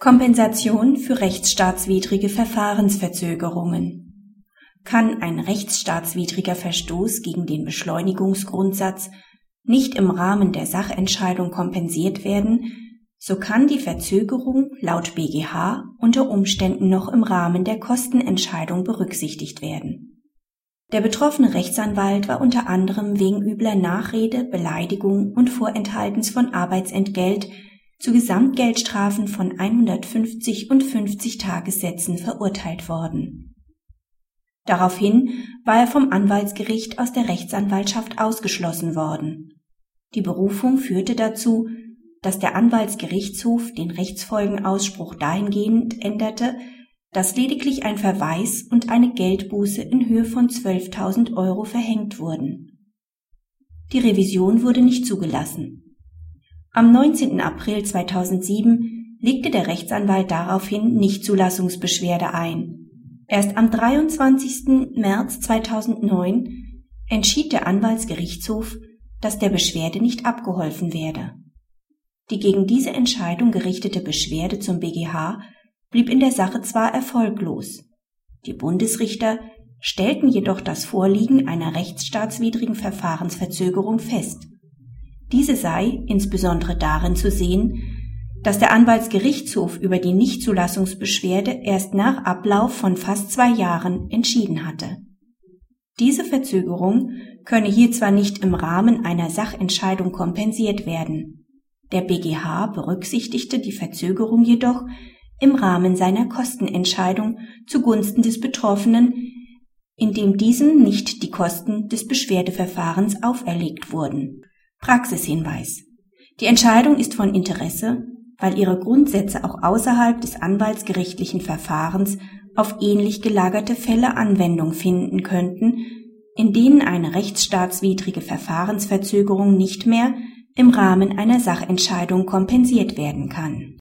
Kompensation für rechtsstaatswidrige Verfahrensverzögerungen Kann ein rechtsstaatswidriger Verstoß gegen den Beschleunigungsgrundsatz nicht im Rahmen der Sachentscheidung kompensiert werden, so kann die Verzögerung laut BGH unter Umständen noch im Rahmen der Kostenentscheidung berücksichtigt werden. Der betroffene Rechtsanwalt war unter anderem wegen übler Nachrede, Beleidigung und Vorenthaltens von Arbeitsentgelt zu Gesamtgeldstrafen von 150 und 50 Tagessätzen verurteilt worden. Daraufhin war er vom Anwaltsgericht aus der Rechtsanwaltschaft ausgeschlossen worden. Die Berufung führte dazu, dass der Anwaltsgerichtshof den Rechtsfolgenausspruch dahingehend änderte, dass lediglich ein Verweis und eine Geldbuße in Höhe von 12.000 Euro verhängt wurden. Die Revision wurde nicht zugelassen. Am 19. April 2007 legte der Rechtsanwalt daraufhin Nichtzulassungsbeschwerde ein. Erst am 23. März 2009 entschied der Anwaltsgerichtshof, dass der Beschwerde nicht abgeholfen werde. Die gegen diese Entscheidung gerichtete Beschwerde zum BGH blieb in der Sache zwar erfolglos. Die Bundesrichter stellten jedoch das Vorliegen einer rechtsstaatswidrigen Verfahrensverzögerung fest. Diese sei insbesondere darin zu sehen, dass der Anwaltsgerichtshof über die Nichtzulassungsbeschwerde erst nach Ablauf von fast zwei Jahren entschieden hatte. Diese Verzögerung könne hier zwar nicht im Rahmen einer Sachentscheidung kompensiert werden. Der BGH berücksichtigte die Verzögerung jedoch im Rahmen seiner Kostenentscheidung zugunsten des Betroffenen, indem diesem nicht die Kosten des Beschwerdeverfahrens auferlegt wurden. Praxishinweis. Die Entscheidung ist von Interesse, weil ihre Grundsätze auch außerhalb des anwaltsgerichtlichen Verfahrens auf ähnlich gelagerte Fälle Anwendung finden könnten, in denen eine rechtsstaatswidrige Verfahrensverzögerung nicht mehr im Rahmen einer Sachentscheidung kompensiert werden kann